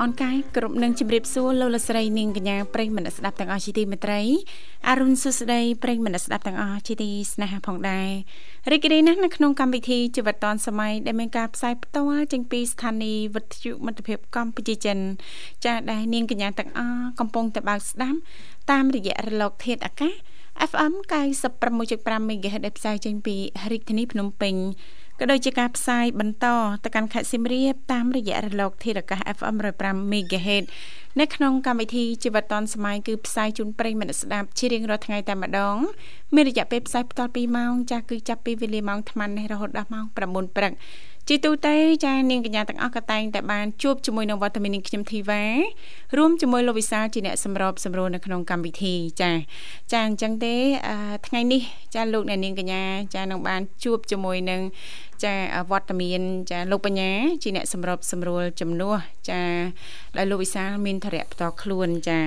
អនុញ្ញាតលំអរកាយគ្រប់នឹងជម្រាបសួរលោកលស្រីនាងកញ្ញាប្រិយមិត្តស្ដាប់ទាំងអស់ជាទីមេត្រីអរុនសុស្ដីប្រិយមិត្តស្ដាប់ទាំងអស់ជាទីស្នេហាផងដែររីករាយណាស់នៅក្នុងកម្មវិធីជីវិតឌွန်សម័យដែលមានការផ្សាយផ្ទាល់ចេញពីស្ថានីយ៍វិទ្យុមិត្តភាពកម្ពុជាចិន ចាស់ដែលនាងកញ្ញាទាំងអស់កំពុងតែបើកស្ដាប់តាមរយៈរលក ធាតុអាកាស FM 96.5 MHz ដែលផ្សាយចេញពីរាជធានីភ្នំពេញ ក៏ដូចជាការផ្សាយបន្តទៅកាន់ខេត្តសៀមរាបតាមរយៈរលកធាតុអាកាស FM 105 MHz នៅក្នុងកម្មវិធីជីវិតឌွန်សម័យគឺផ្សាយជូនប្រិយមិត្តស្ដាប់ជារៀងរាល់ថ្ងៃតែម្ដងមានរយៈពេលផ្សាយបន្ត2ម៉ោងចាស់គឺចាប់ពីវេលាម៉ោង8:00នេះរហូតដល់ម៉ោង9:00ព្រឹក ជាទូទៅចានាងកញ្ញាទាំងអស់ក៏តែងតែបានជួបជាមួយនឹងវត្តមាននាងខ្ញុំធីវ៉ារួមជាមួយលោកវិសាលជាអ្នកសម្របសម្រួលនៅក្នុងកម្មវិធីចាចាអញ្ចឹងទេថ្ងៃនេះចាលោកអ្នកនាងកញ្ញាចានឹងបានជួបជាមួយនឹងចាវត្តមានចាលោកបញ្ញាជាអ្នកសម្របសម្រួលជំនួសចាដោយលោកវិសាលមានធរៈផ្ទាល់ខ្លួនចា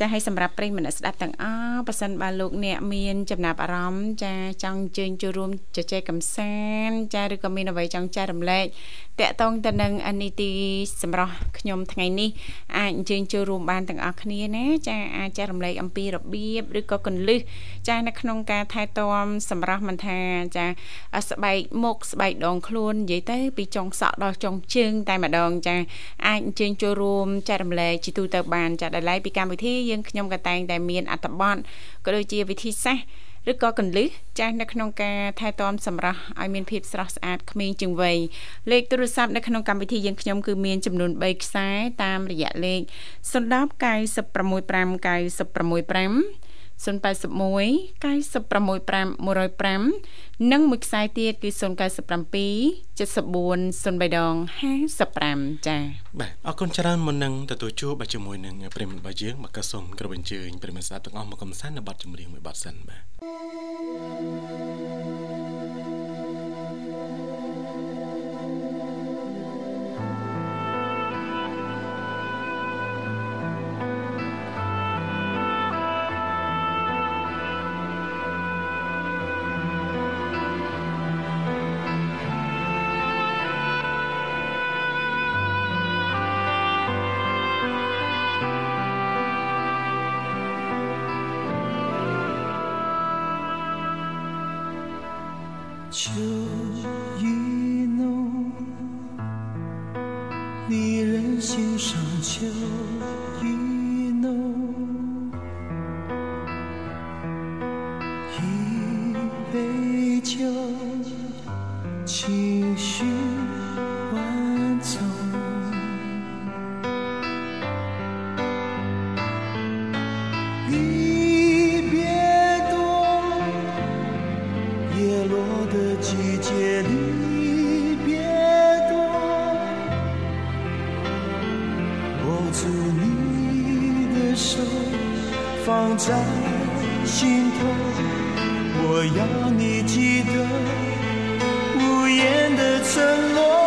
ចាឲ្យសម្រាប់ប្រិយមិត្តស្ដាប់ទាំងអស់ប៉ះសិនបើលោកអ្នកមានចំណាប់អារម្មណ៍ចាចង់អញ្ជើញចូលរួមជជែកកម្សាន្តចាឬក៏មានអ្វីចង់ចែករំលែកតកតងទៅនឹងអនីតិសម្រាប់ខ្ញុំថ្ងៃនេះអាចអញ្ជើញចូលរួមបានទាំងអស់គ្នាណាចាអាចចែករំលែកអំពីរបៀបឬក៏កលឹះចានៅក្នុងការថែទាំសម្រាប់មិនថាចាស្បែកមុខស្បែកដងខ្លួននិយាយទៅពីចុងសក់ដល់ចុងជើងតែម្ដងចាអាចអញ្ជើញចូលរួមចែករំលែកជាទូទៅបានចាដោយឡែកពីកម្មវិធីយើងខ្ញុំក៏តែងតែមានអត្ថបទក៏ដូចជាវិធីសាស្ត្រឬក៏កន្លឹះចាស់នៅក្នុងការថែទាំសម្រាប់ឲ្យមានភាពស្រស់ស្អាតក្មេងជាងវ័យលេខទូរស័ព្ទនៅក្នុងកម្មវិធីយើងខ្ញុំគឺមានចំនួន3ខ្សែតាមរយៈលេខ010 965 965 081 965 105និងមួយខ្សែទៀតគឺ097 74 03ដង55ចា៎បាទអរគុណច្រើនមុននឹងទទួលជួបជាមួយនឹងប្រិមត្តរបស់យើងមកក៏សូមក្រុមអញ្ជើញប្រិមត្តសាស្ត្រទាំងអស់មកកំសាន្តនៅបទចម្រៀងមួយបទសិនបាទ 住你的手放在心头我要你记得无言的承诺。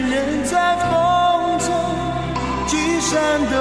人在风中聚散的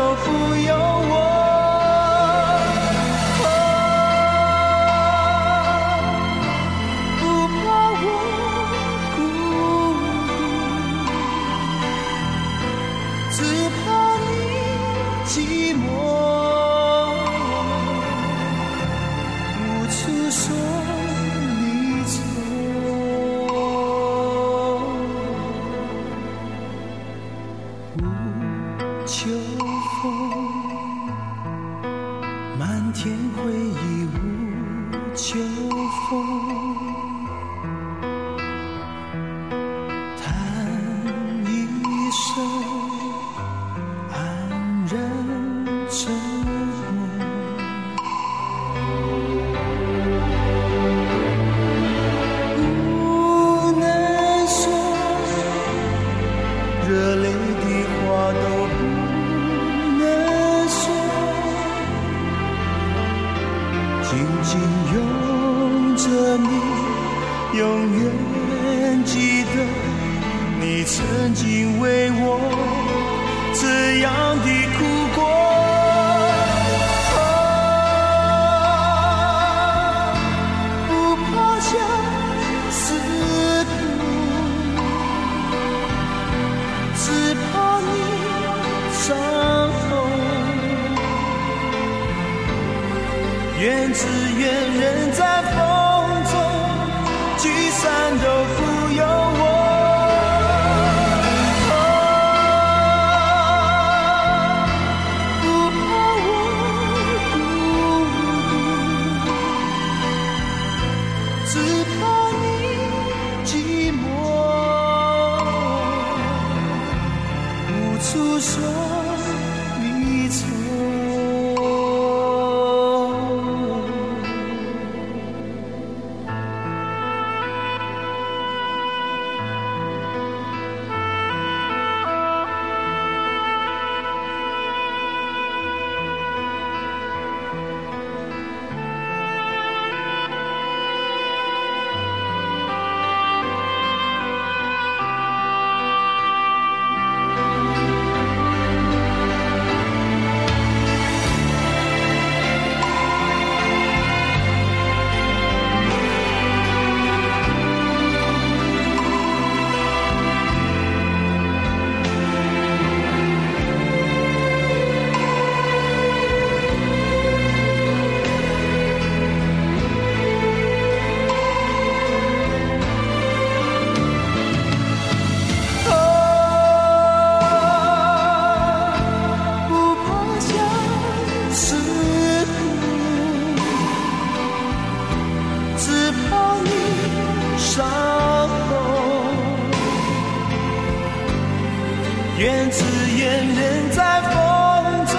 愿只愿人在风中，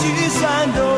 聚散都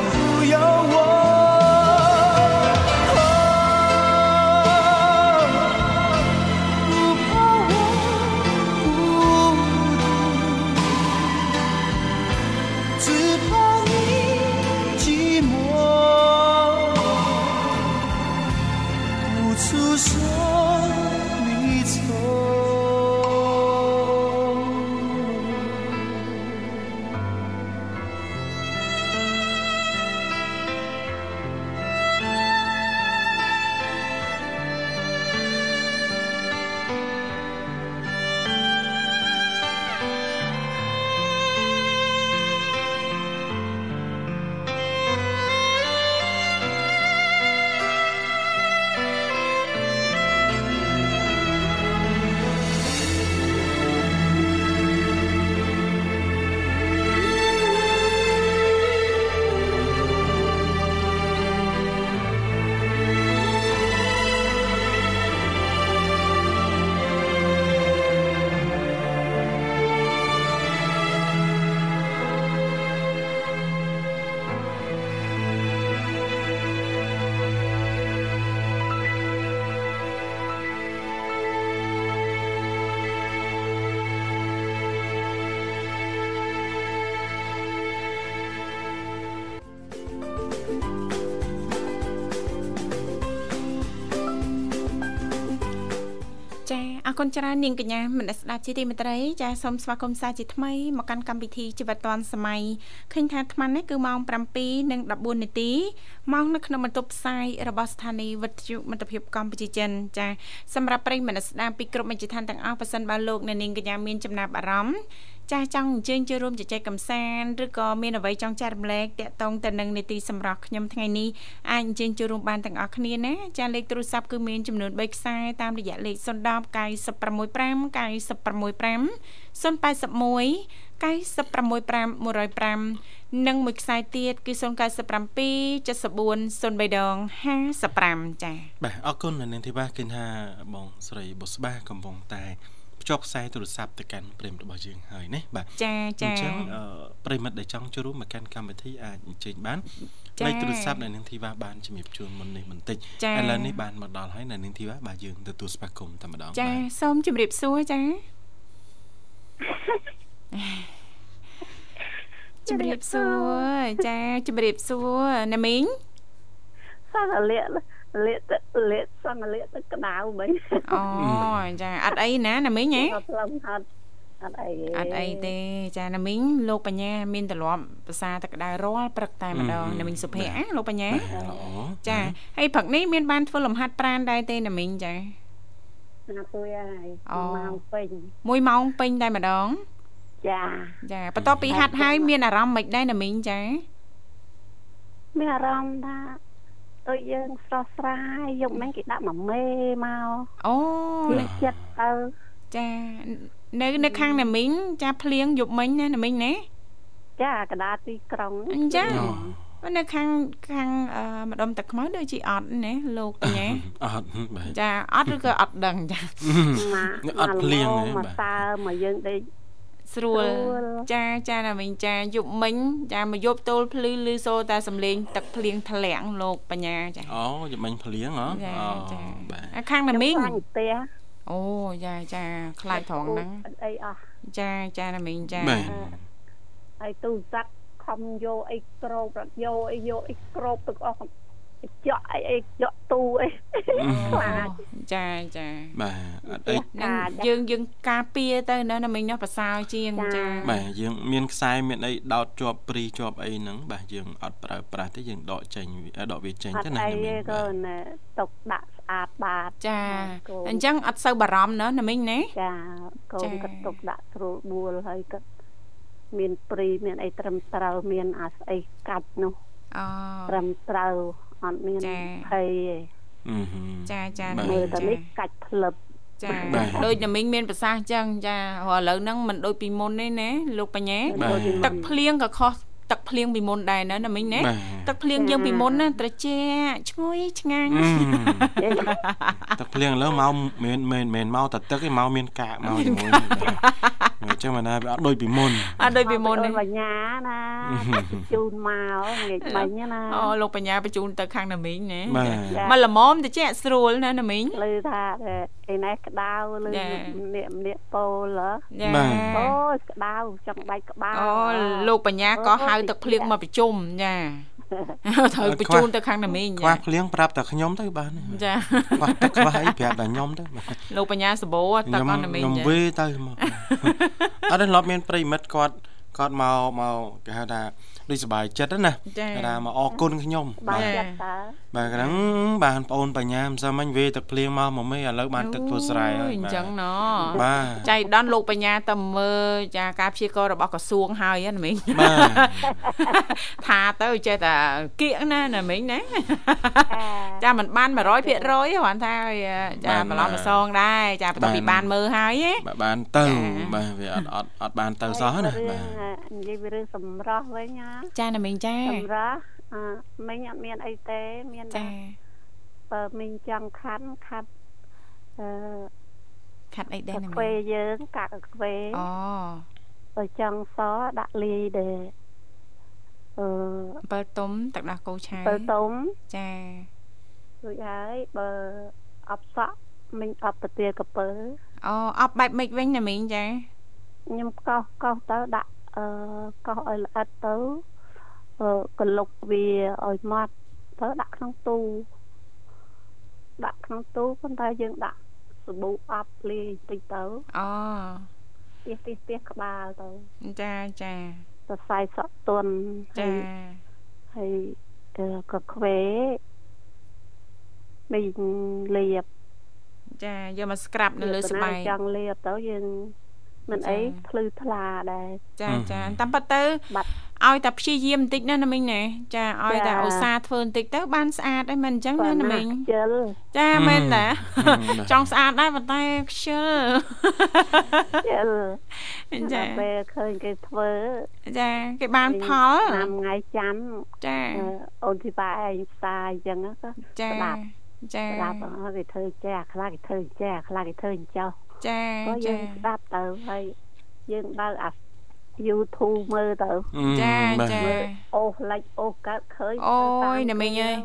គុណច្រើននាងកញ្ញាមនស្សស្ដាប់ជាទីមេត្រីចាសូមស្វាគមន៍សាជាថ្មីមកកាន់កម្មវិធីជីវិតឌွန်សម័យឃើញថាអាត្មានេះគឺម៉ោង7:14នាទីម៉ោងនៅក្នុងបន្ទប់ផ្សាយរបស់ស្ថានីយ៍វិទ្យុមិត្តភាពកម្ពុជាចិនចាសម្រាប់ប្រិយមនស្សស្ដាប់ពីគ្រប់មជ្ឈដ្ឋានទាំងអស់ប៉ះសិនបើលោកអ្នកនាងកញ្ញាមានចំណាប់អារម្មណ៍ ចាស់ចង់អញ្ជើញចូលរួមជជែកកម្សាន្តឬក៏មានអ្វីចង់ចែករំលែកតាក់ទងទៅនឹងនីតិសម្រាប់ខ្ញុំថ្ងៃនេះអាចអញ្ជើញចូលរួមបានទាំងអស់គ្នាណាចាលេខទូរស័ព្ទគឺមានចំនួន3ខ្សែតាមរយៈលេខ010 965 965 081 965 105និងមួយខ្សែទៀតគឺ097 74 03ដង55ចា៎បាទអរគុណនៅនាងធីវ៉ាឃើញថាបងស្រីបុស្បាកំពុងតែ ភ្ជាប់ខ្សែទូរស័ព្ទទៅកាន់ប្រិមត្តរបស់យើងហើយណាបាទចាចាអញ្ចឹងអឺប្រិមត្តដែលចង់ចូលរួមមកកាន់កម្មវិធីអាចអញ្ជើញបានចា៎លេខទូរស័ព្ទនៅនាងធីវ៉ាបានជំរាបជូនមុននេះបន្តិចចា៎ឥឡូវនេះបានមកដល់ហើយនៅនាងធីវ៉ាបាទយើងទទួលស្វាគមន៍តែម្ដងចាបាទសូមជម្រាបសួរចាជម្រាបសួរចាជម្រាបសួរណាមីងសាកលាក់ លាកទឹកលាកសន្លាកទឹកក្តៅមិញអូចាអត់អីណាណាមីងហ៎អត់ផ្លឹមហត់អត់អីអត់អីទេចាណាមីងលោកបញ្ញាមានទម្លាប់ភាសាទឹកក្តៅរាល់ព្រឹកតែម្ដងណាមីងសុភ័ក្រណាលោកបញ្ញាបាទល្អចាហើយព្រឹកនេះមានបានធ្វើលំហាត់ប្រាណដែរទេណាមីងចាណាទួយហើយអូមកពេញ1ម៉ោងពេញតែម្ដងចាចាបន្ទាប់ពីហាត់ហើយមានអារម្មណ៍មិនដែរណាមីងចាមានអារម្មណ៍ថា ដូចយើងស្រស់ស្រាយយកមិញគេដាក់មួយមេមកអូវាចិត្តទៅចានៅនៅខាងណាមីងចាភ្លៀងយប់មិញណាណាមីងណាចាកណ្ដាលទីក្រុងអញ្ចឹងអូនៅខាងខាងអឺម្ដុំទឹកខ្មៅដូចជាអត់ណាលោកបញ្ញាអត់បាទចាអត់ឬក៏អត់ដឹងចាមកអត់ភ្លៀងទេមកបាទតើមកយើងដេក ស្រួលស្រួលចាចាណាមីងចាយប់មិញចាមកយប់ទល់ភ្លឺឮសូរតែសំឡេងទឹកភ្លៀងធ្លាក់លោកបញ្ញាចាអូយមិញភ្លៀងហ៎ចាអូចាបាទអាខាងណាមីងខ្លាញ់ផ្ទះអូចាចាខ្លាចត្រង់ហ្នឹងអត់អីអស់ចាចាណាមីងចាបាទហើយទូរស័ព្ទខំយកអីក្របរត់យកអីយកអីក្របទាំងអស់ ចក់អីអីចក់ទូអីខ្លាចចាចាបាទអត់អីហ្នឹងកាចយើងយើងការពារទៅណាណាមីងណាប្រសើរជាងចាចាបាទយើងមានខ្សែមានអីដោតជាប់ព្រីជាប់អីហ្នឹងបាទយើងអត់ប្រើប្រាស់ទេយើងដកចេញវាដកវាចេញអត់ទៅណាអីណាមីទេងក៏បាទណែຕົកដាក់ស្អាតបាតចាកូនអញ្ចឹងអត់សូវបារម្ភណាណាមីងណាចាកូចានក៏ຕົកដាក់ស្រួលបួលហើយក៏មានព្រីមានអីត្រឹមត្រូវមានអាស្អីកាច់នោះអូត្រឹមត្រូវ អត់មានចាភ័យទេអឺហឺចាចាបាទណាមីមើងលតែចានេះកាច់ផ្លឹបចាបាទដូចណាមីងមានប្រសាសន៍អញ្ចឹងចាព្រោះឥឡូវហ្នឹងមិនដូចពីមុនទេណាលោកបញ្ញាបាទដូចពីមុនទឹកភ្លៀងក៏ខុស ទឹកភ្លៀងពីមុនដែរណាណាមីងណាបាទទឹកភ្លៀងយើងពីមុនណាត្រជាក់ឈ្ងុយឆ្ងាញ់អឺទឹកភ្លៀងឥឡូវមកមិនមែនមិនមែនមកតែទឹកទេមកមានកាកមកជាមួយបាទអញ្ចឹងមិនណាវាអត់ដូចពីមុនអត់ដូចពីមុនទេបញ្ញាណាជូនមកងាកបាញ់ណាអូលោកបញ្ញាបញ្ជូនទៅខាងណាមីងណាបាទចាមកល្មមតិចស្រួលណាណាមីងលឺថា ឯនេះក្តៅលឺចាម្នាក់ម្នាក់ពោលហ៎ចាបាទអូយក្តៅចង់បែកក្បាលអូលោកបញ្ញាក៏ហៅទឹកភ្លៀងមកប្រជុំចាត្រូវបញ្ជូនទៅខាងណាមីងខ្វះភ្លៀងប្រាប់តែខ្ញុំទៅបានចាខ្វះទឹកខ្វះអីប្រាប់តែខ្ញុំទៅបាទលោកបញ្ញាសបោទឹកអស់ណាមីងខ្ញុំចាវេទៅមកអត់ទេធ្លាប់មានប្រិមិត្តគាត់គាត់មកមកគេហៅថា ដូចសុបាយចិត្តណាចាគេថាមកអរគុណខ្ញុំបាបាទយចិត្តតើបាទហ្នឹងបានប្អូនបញ្ញាមិនសមមិញវេទឹកភ្លៀងមកមកមេឥឡូវបានទឹកធ្វើស្រែហើយអញ្ចឹងណបាទចៃដន្យលោកបញ្ញាទៅមើលចាការព្យាករណ៍របស់ក្រសួងហើយណាមីងបាទថាទៅចេះតែគៀកណាណាមីងណាចាមិនបាន100%ទេគ្រាន់ថាចាបន្លំប្រសងដែរចាបន្ទាប់ពីបានមើលហើយណាបាទបានទៅចាបាទវាអត់អត់អត់បានទៅសោះណាបាទនិយាយពីរឿងសម្រស់វិញណាចាណាមីងចាសម្រស់អឺមិញអត់មានអីទេមានចាតែបើមិញចង់ខាត់ខាត់អឺខាត់អីដែរកាណាហ្វេមីងយើងកាក់កាហ្វេអូបើចង់សដាក់លាយដែរអឺអំពិលទុំទឹកដោះគោឆាពេលទុំចារួចហើយបើអបសក់មិញអបទៅទាកពើអូអប់បែបម៉េចវិញណាមីងចាខ្ញុំកោសកោសទៅដាក់ អឺកោសឲ្យល្អិតទៅអឺកលុកវាឲ្យម៉ត់ទៅដាក់ក្នុងទូដាក់ក្នុងទូប៉ុន្តែយើងដាក់សាប៊ូអប់លាយបន្តិចទៅអូទៀសទៀសទៀសក្បាលទៅចាចាសរសៃសក់ទន់ហើចាយហើយអឺក៏ខ្វេមីងលាបចាយកមកស្ក្រាប់នៅលើស្បែកចង់លាបទៅយើង មិនអីចាភ្លឺថ្លាដែរចាចាតាមពិតទៅបាត់ឲ្យតែព្យាយាមបន្តិចណាណាមីងណាចាឲ្យតែចាឧស្សាហ៍ធ្វើបន្តិចទៅបានស្អាតហើយមិនអញ្ចឹងណាណាមីងខ្ជិលចាមែនតាបាទចង់ស្អាតដែរប៉ុន្តែខ្ជិលខ្ជិលចាពេលឃើញគេធ្វើចាគេបានផលឆ្នាំថ្ងៃច័ន្ទចាអឺអូនធីបាឯងផ្សាយអញ្ចឹងក៏ចាស្ដាប់ចាស្ដាប់អស់គេធ្វើចេះខ្លះគេធ្វើចេះខ្លះគេធ្វើអញ្ចោះ ចាក៏យើចាងស្ដាប់ទៅហើយយើងបើកអា YouTube មើលទៅចាបាទចាមើលអូសលិចអូសកើតឃើញអូទៅតាមយណាមីងអើយ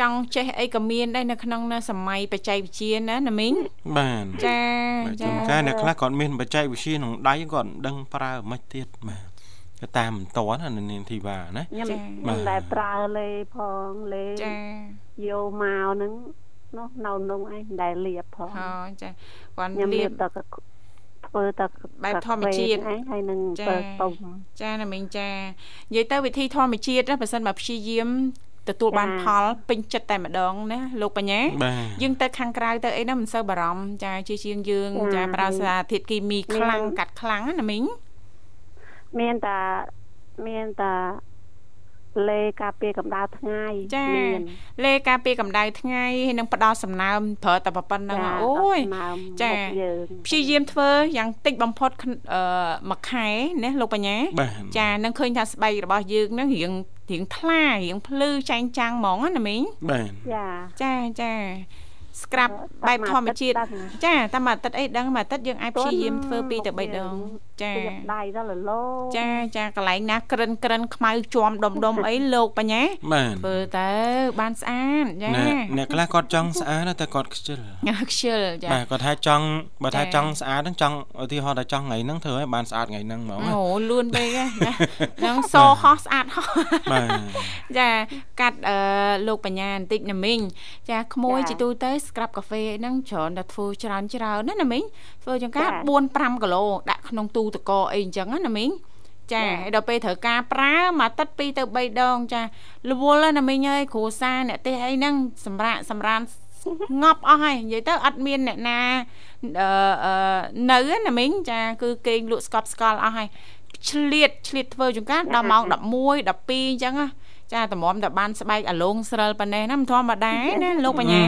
ចង់ចេះអីក៏មានដែរនៅក្នុងណាសម័យបច្ចេកវិទ្យាណាណាមីងបាទចាបាទចាជួនកាលអ្នកខ្លះគាត់មានបច្ចេកវិទ្យាក្នុងដៃគាត់មិនដឹងប្រើមិនទៀតបាទក៏តាមមិនតន់ណានាងធីវ៉ាណាខ្ញុំចា៎ខ្ញុំដែលប្រើលេផងលេចាយកមកហ្នឹង នោះនៅនោះឯងដែលលាបផងហោចាគាត់ខ្ញុំលាលាបបតែកធ្វើតែបែបធម្មជាតិឯងហើយនឹងចា៎ពើទុំចាណាមីងចានិយាយទៅវិធីធម្មជាតិណាបើសិនមកព្យាយាមទទួលបានចា៎ផលពេញចិត្តតែម្ដងណាលោកបញ្ញាបាទយើងទៅខាងក្រៅទៅអីណាមិនសូវបារម្ភចាជាជាងយើងចា៎ចាប្រើសារធាតុគីមីខ្លាំងមានកាត់ខ្លាំងណាណាមីងមានតែមានតែ លេការពារកម្ដៅថ្ងៃចាមានលេការពារកម្ដៅថ្ងៃហើយនឹងផ្ដល់សំណើមប្រើតែប៉ុណ្្នឹងចាអូយដល់ស្នើចាមុខយើងព្យាយាមធ្វើយ៉ាងតិចបំផុតខអឺមួយខែណាលោកបញ្ញាបាទចានឹងឃើញថាស្បែករបស់យើងនឹងរៀងរៀងថ្លារៀងភ្លឺចែងចាំងហ្មងណាណាមីងបាទចាចាចាស្ក្រាប់បែបធម្មជាតិតាមអាទិត្យដឹងចាតាមអាទិត្យអីដឹងមួយអាទិត្យយើងអាចព្យាយាមធ្វើ2ទៅ3ដង ចាពីដៃដល់លលោចាចាកន្លែងណាក្រិនក្រិនខ្មៅជាំដុំដុំអីលោកបញ្ញាបាទធ្វើទៅបានស្អាតចាអ្នកអ្នកខ្លះគាត់ចង់ស្អាតតែគាត់ខ្ជិលខ្ជិលចាបាទគាត់ថាចង់បើថាចាចង់ស្អាតហ្នឹងចង់ឧទាហរណ៍ថាចង់ថ្ងៃហ្នឹងធ្វើឲ្យបានស្អាតថ្ងៃហ្នឹងហ្មងណាអូលឿនពេកហ៎ចានឹងសហោះស្អាតហោះបាទចាកាត់អឺលោកបញ្ញាបន្តិចណាមីងចាក្មួយជីទូទៅស្ក្រាប់កាហ្វេហ្នឹងច្រើនតែធ្វើច្រើនច្រើនណាណាមីងធ្វើចង្ការ4 5គីឡូដាក់ក្នុងទូទឹកកកអីអញ្ចឹងណាណាមីងចាហើយដល់ពេលត្រូវការប្រើមួយទឹក2ទៅ3ដង ចារវល់ណាមីងអើយគ្រួសារអ្នកទេសអីហ្នឹងសម្រាប់សម្រានងាប់អស់ហើយនិយាយទៅអត់មានអ្នកណាអឺអឺនៅទេណាមីងចាគឺគេងលក់ស្កប់ស្កល់អស់ហើយឆ្លៀតឆ្លៀតធ្វើចង្ការដល់ម៉ោង11 12អញ្ចឹងណា ចាតម្រាំតែបានស្បែកអាលងស្រិលប៉ុណ្ណេះណាមិនធម្មតាទេណាលោកបញ្ញា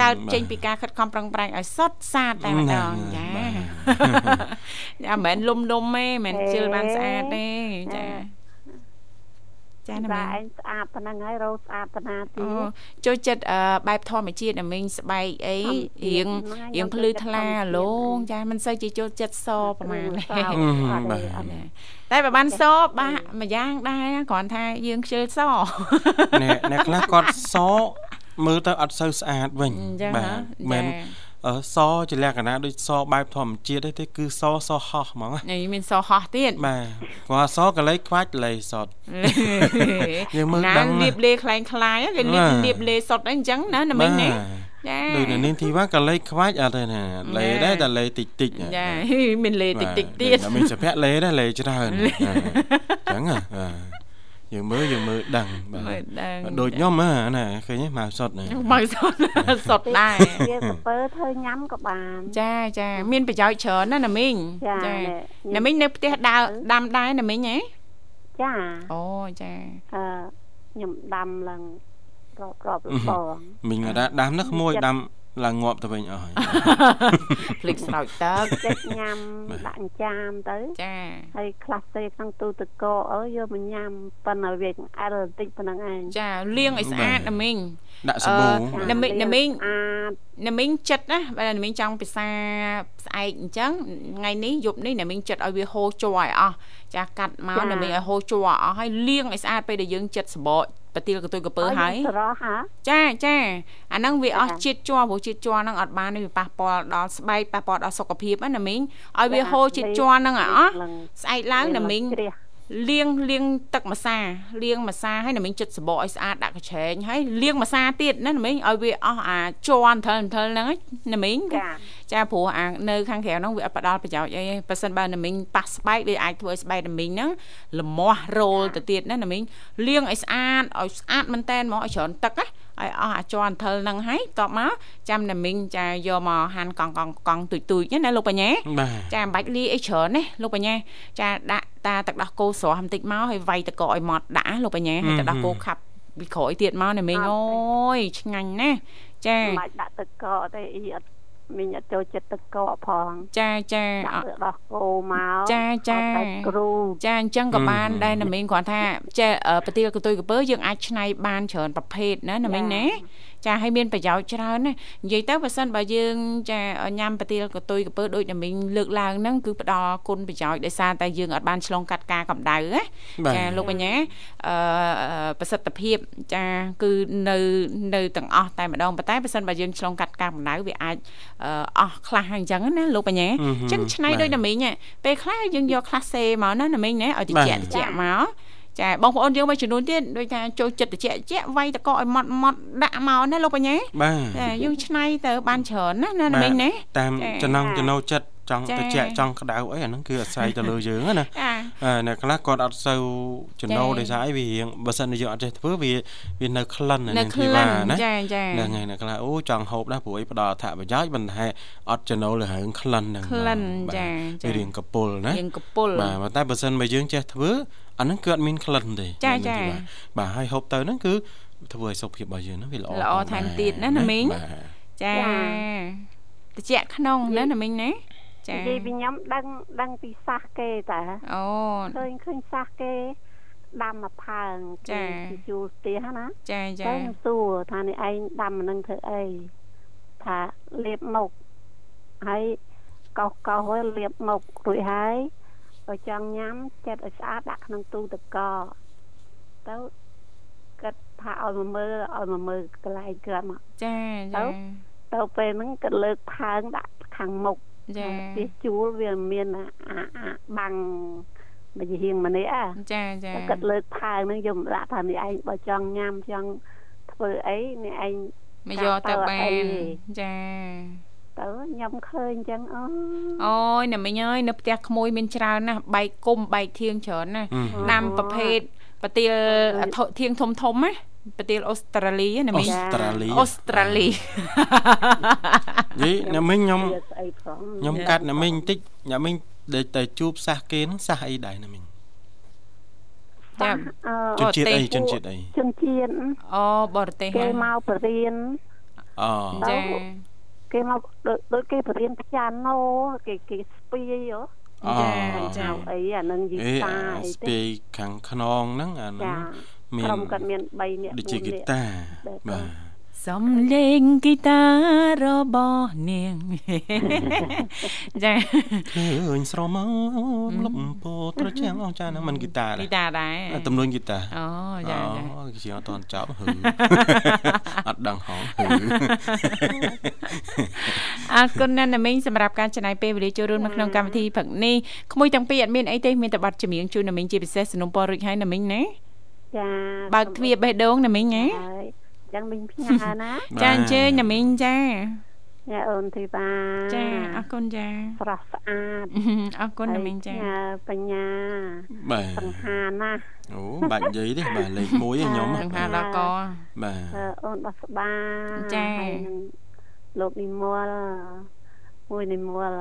កើតចេញពីការខិតខំប្រឹងប្រែងឲ្យសុទ្ធសាធតែម្ដងចាបាទចាមិនមែនលុំលុំទេមិនមែនជិលបានស្អាតទេចា ចាណាតែមីងឯងស្អាតប៉ុណ្ណឹងហើយរោស្អាតប៉ុណ្ណាទីអូចូលចិត្តអឺបែបធម្មជាតិណាមីងស្បែកអីធម្មជាតិរៀងហ្នឹងហើយរៀងខ្ញុំភ្លឺចូលចិត្តថ្លាធម្មជាតិលងចាមិនសូវជាចូលចិត្តសប្រហែលទេសោអឺអត់ទេបាទអត់ទេតែបើបានសបាក់មួយយ៉ាងដែរគ្រាន់ថាយើងខ្ជិលសអ្នកអ្នកខ្លះគាត់សមើលទៅអត់សូវស្អាតវិញអញ្ចឹងបាហ៎ទមិនចាអឺ សជាលក្ខណៈដូចសបែបធម្មជាតិទេទេគឺសសហោះហ្មងណានេះមានសហោះទៀតបាទគាត់សកលេចខ្វាច់លេសតយើងមើលណាដឹងណាលៀបលេខ្លែងខ្លាយគេលៀបបាទលៀបលេសុតអីអញ្ចឹងណាណាមីងណាចាដូចនៅនាងធីវ៉ាក៏លេខខ្វាច់អត់ទេណាលេដែរតែលេតិចតិចចាមានលេតិចតិចទៀតបាទមានសុភ័ក្រលេដែរលេច្រើនអញ្ចឹងហ៎បាទ យើងមើលយើងមើលដឹងបាមើលទដឹងដូចខ្ញុំហ៎ណាឃើញទេមកសុតណាមកសុតសុតដែរវាសពើធ្វើញ៉ាំក៏បានចាចាមានប្រយោជន៍ច្រើនណាស់ណាមីងចាណាមីងនៅផ្ទះដើរដាំដែរណាមីងហ៎ចាអូចាអឺខ្ញុំដាំឡើងរាប់រាប់លបងមីងថាដាំនឹកមួយដាំ ឡើងងាប់ទៅវិញអស់ហើយភ្លេចស្រោចទឹកចិត្តញ៉ាំដាក់អញ្ចាមទៅចាហើយខ្លះទេក្នុងទូទឹកកកអើយយកមកញ៉ាំប៉ុន្តែវាអែលបន្តិចប៉ុណ្្នឹងឯងចាលាងឲ្យស្អាតណាមីងដាក់សាប៊ូអឺបាទណាមីងណាមីងស្អាតណាមីងចិត្តណាបើណាមីងចង់ពិសាស្អែកអញ្ចឹងថ្ងៃនេះយប់នេះណាមីងចិត្តឲ្យវាហូរជ័រឲ្យអស់ចាកាត់មកណាមីងឲ្យហូរជ័រឲ្យអស់ហើយលាងឲ្យស្អាតពេលដែលយើងចិត្តសបក ប្រទាលកន្ទុយកពើហើយសរោះហាចាចាអាហ្នឹងវាអស់ចាជាតិជ័រព្រោះជាតិជ័រហ្នឹងអត់បានវាប៉ះពាល់ដល់ស្បែកប៉ះពាល់ដល់សុខភាពណាមីងឲ្យវាហូរជាតិជ័រហ្នឹងឲ្យអស់ស្អែកឡើងណាមីងជ្រះ លាងលាងទឹកម្សាលាងម្សាហើយណាមីងចិត្តសបកឲ្យស្អាតដាក់កញ្ឆេងហើយលាងម្សាទៀតណាណាមីងឲ្យវាអស់អាច័រអន្ថលអន្ថលហ្នឹងឯងណាមីងចាចាព្រោះអានៅខាងក្រៅហ្នឹងវាអត់ផ្ដល់ប្រយោជន៍អីទេប៉ះសិនបើណាមីងប៉ះស្បែកវាអាចធ្វើឲ្យស្បែកណាមីងហ្នឹងលមាស់រោលទៅទៀតណាណាមីងលាងឲ្យស្អាតឲ្យស្អាតមែនតែនមកឲ្យច្រើនទឹកណា ឲ្យអស់អាច័រអន្ថលហ្នឹងហើយតបមកចាំណាមីងចាយកមកហាន់កង់កង់កង់ទុយទុយណាលោកបញ្ញាបាទចាមិនបាច់លាយអីច្រើនទេលោកបញ្ញាចាដាក់តាទឹកដោះគោស្រស់បន្តិចមកហើយវាយទឹកកកឲ្យម៉ត់ដាក់ណាលោកបញ្ញាហើយទឹកដោះគោខាប់ពីក្រោយទៀតមកណាមីងអូយឆ្ងាញ់ណាស់ចាមិនបាច់ដាក់ទឹកកកទេអ៊ីអត់ មីងអត់ចូលចិត្តទឹកកកផងចាចាដាក់អទឹកដោះគោមកចាចាអត់តែគ្រូចាអញ្ចឹងក៏បានដែរណាមីងគ្រាន់ថាចេះអឺប្រទាលកន្ទុយកពើយើងអាចឆ្នៃបានច្រើនប្រភេទណាណាមីងណា ចាឲ្យមានប្រយោជន៍ច្រើនណានិយាយទៅបើសិនបើយើងចាញ៉ាំប្រទាលកតុយកពើដូចតែមីងលើកឡើងហ្នឹងគឺផ្ដល់គុណប្រយោជន៍ដោយសារតែយើងអត់បានឆ្លងកាត់ការកម្ដៅណាចាលោកបញ្ញាអឺប្រសិទ្ធភាពចាគឺនៅនៅទាំងអស់តែម្ដងប៉ុន្តែបើសិនបើយើងឆ្លងកាត់ការកម្ដៅវាអាចអស់ខ្លះអញ្ចឹងណាលោកបញ្ញាអញ្ចឹងឆ្នៃដូចតែមីងពេលខ្លះយើងយកខ្លះសេមកណាណាមីងណាឲ្យតិចតិចមក ចាបងប្អូនយើងមួយចំនួនទៀតដូចថាចូលចិត្តតិចតិចវាយតកឲ្យម៉ត់ម៉ត់ដាក់មកណាលោកបញ្ញាបាទចាយើងឆ្នៃទៅបានច្រើនណាណាមីងណាតាមចំណងចំណូលចិត្តចង់តិចចង់ក្តៅអីអាហ្នឹងគឺអាស្រ័យទៅលើយើងណាអ្នកខ្លះគាត់អត់សូវចំណូលដោយសារអីវារៀងបើសិនជាយើងអត់ចេះធ្វើវាវានៅក្លិននៅធីវ៉ាណាចាចាហ្នឹងហើយអ្នកខ្លះអូចង់ហូបដែរព្រោះអីផ្ដល់អត្ថប្រយោជន៍ប៉ុន្តែអត់ចំណូលលើរឿងក្លិនហ្នឹងក្លិនចាចារៀងកពុលណារៀងកពុលបាទតែបើសិនបើយើងចេះធ្វើ អាហ្នឹងគឺអត់មានក្លិនទេចាចាបាទហើយហូបទៅហ្នឹងគឺធ្វើឲ្យសុខភាពរបស់យើងហ្នឹងវាល្អល្អថែមទៀតណាណាមីងចាតិចក្នុងណាណាមីងណាចានិយាយពីខ្ញុំដឹងដឹងពីសាសគេតាអូឃើញឃើញសាសគេដាំមកផើងចាជួលផ្ទះណាចាចាខ្ញុំសួរថានេះឯងដាំនឹងធ្វើអីថាលាបមុខហើយកោសកោសហើយលាបមុខរួចហើយ បើចង់ញ៉ាំចិត្តឲ្យស្អាតដាក់ក្នុងទូទឹកកកទៅគិតថាឲ្យមកមើលឲ្យមកមើលកន្លែងគាត់មកចាចាទៅពេលហ្នឹងគាត់លើកផើងដាក់ខាងមុខចាផ្ទះជួលវាមានអាបាំងមួយហៀងម្នាក់ចាចាគាត់លើកផើងហ្នឹងយកដាក់ថានេះឯងបើចង់ញ៉ាំចង់ធ្វើអីនេះឯងមកយកទៅបានចា ទៅខ្ញុំឃើញអញ្ចឹងអូអូយណាមីងអើយនៅផ្ទះក្មួយមានច្រើនណាស់បែកគុំបែកធៀងច្រើនណាស់ដាំប្រភេទប្រទាលធៀងធំធំណាប្រទេសអូស្ត្រាលីណាមីងអូស្ត្រាលីអូស្ត្រាលីយីណាមីងខ្ញុំខ្ញុំកាត់ណាមីងបន្តិចណាមីងដេកតែជួបសះគេហ្នឹងសះអីដែរណាមីងចាំជនជាតិអីជនជាតិអីជនជាតិអូបរទេសគេមកបរៀនអូចា គេមកដូចគេបរៀនព្យ៉ាណូគេគេស្ពាយហ៎ចាចាអីអានឹងយីតាអីស្ពាយខាងខ្នងហ្នឹងអាហ្នឹងមានក្រុមគាត់មាន3នាក់ដូចជាហ្គីតាបាទ សំលេងហ្គីតារបស់នាងចាឃើញស្រមោលលំពោត្រជាងអស់ចាហ្នឹងមិនហ្គីតាហ្គីតាដែរទំនួញហ្គីតាអូចាចាអូជាអត់តន់ចប់ហឺអត់ដឹងហងហឺអរគុណណាស់ណាមីងសម្រាប់ការចំណាយពេលវេលាចូលរួមនៅក្នុងកម្មវិធីព្រឹកនេះក្មួយទាំងពីរអត់មានអីទេមានតែប័ណ្ណចម្រៀងជូនណាមីងជាពិសេសสนុំពររួចហើយណាមីងណាចាបើកទ្វារបេះដូងណាមីងណា ចឹងមីងផ្ញើណាចាអញ្ជើញណាមីងចាចាអូនធីតាចាអរគុណចាស្រស់ស្អាតអរគុណណាមីងចាបញ្ញាបាទសង្ហាណាអូបាច់និយាយទេបាទលេខ1ខ្ញុំសង្ហាដល់កបាទអូនបស្បាចាលោកនិមលមួយនិមល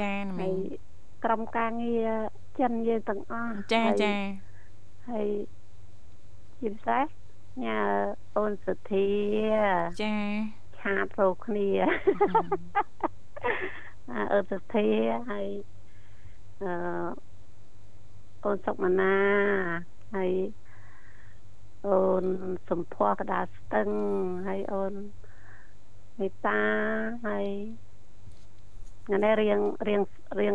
ចាណាមីងក្រុមការងារចិនយើងទាំងអស់ចាចាហើយជាពិសេស ញ៉ាអូនសុធាចាឆាតរកគ្នាអូនសុធាហើយអឺអូនសុកមណាហើយអូនសំភ័រកដាស្ទឹងហើយអូនមេតាហើយថ្ងៃនេះរៀងរៀងរៀង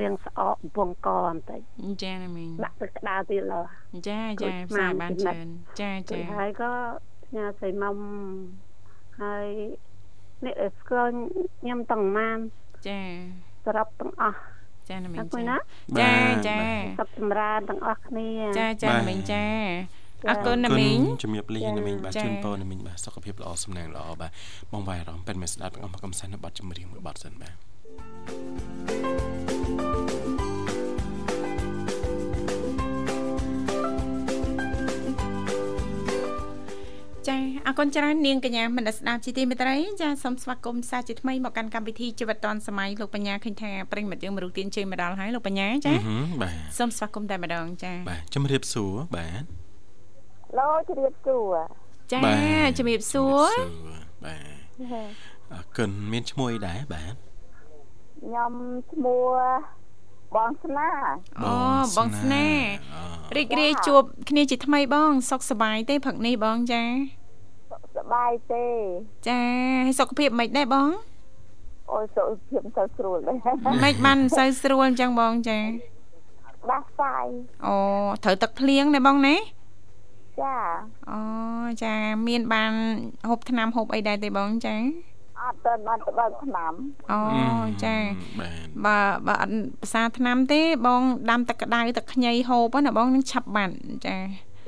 រៀងស្អកវងកបន្តិចចាណាមីងដាក់ទឹកក្តៅទៀតលោចាចាផ្សាយបានច្រើនចាចាហើយក៏ផ្ញើស្រីមុំហើយអ្នកស្គាល់ខ្ញុំទាំងម៉ានចាសរុបទាំងអស់ចាណាមីងចាចាចាសុខចម្រើនទាំងអស់គ្នាចាចាណាមីងចាអរគុណណាមីងជំរាបលាណាមីងបាទជូនពរណាមីងបាទសុខភាពល្អសំណាងល្អបាទបងវាយអារម្មណ៍ពេញមេស្ដាប់ទាំងអស់មកកំសាន្តនៅប័ណ្ណចម្រៀងមួយប័ណ្ណសិនបាទ ចាអរគុណច្រើននាងកញ្ញាមនស្ដាប់ជីទីមេត្រីចាសូមស្វាគមន៍សាជាថ្មីមកកាន់កម្មវិធីជីវិតឌွန်សម័យលោកបញ្ញាឃើញថាប្រិមិត្តយើងមរុខទានជ័យមកដល់ហើយលោកបញ្ញាចាបាទសូមស្វាគមន៍តែម្ដងចាបាទជំរាបសួរបាទឡូជំរាបសួរចាជំរាបសួរបាទអរគុណមានឈ្មោះអីដែរបាទខ្ញុំឈ្មោះ បងស្នាអូបងស្នារីករាយជួបគ្នាជាថ្មីបង សុខសប្បាយទេព្រឹកនេះបងចាសប្បបាយទេ ចាហើយសុខភាពមិនដែរបងអូយសុខភាពមិនសូវស្រួលទេមិនបានមិនសូវស្រួលអញ្ចឹងបងចាដាស់សាយអូត្រូវទឹកភ្លៀងណាបងណាចាអូចាមានបានហូបថ្នាំហូបអីដែរទេបងចា អត់ទៅបានទៅបើកថ្នាំអូចាបើបើអត់ភាសាថ្នាំទេបងដាំទឹកក្តៅទឹកខ្ញីហូបណាបងនឹងឆាប់បាត់ចា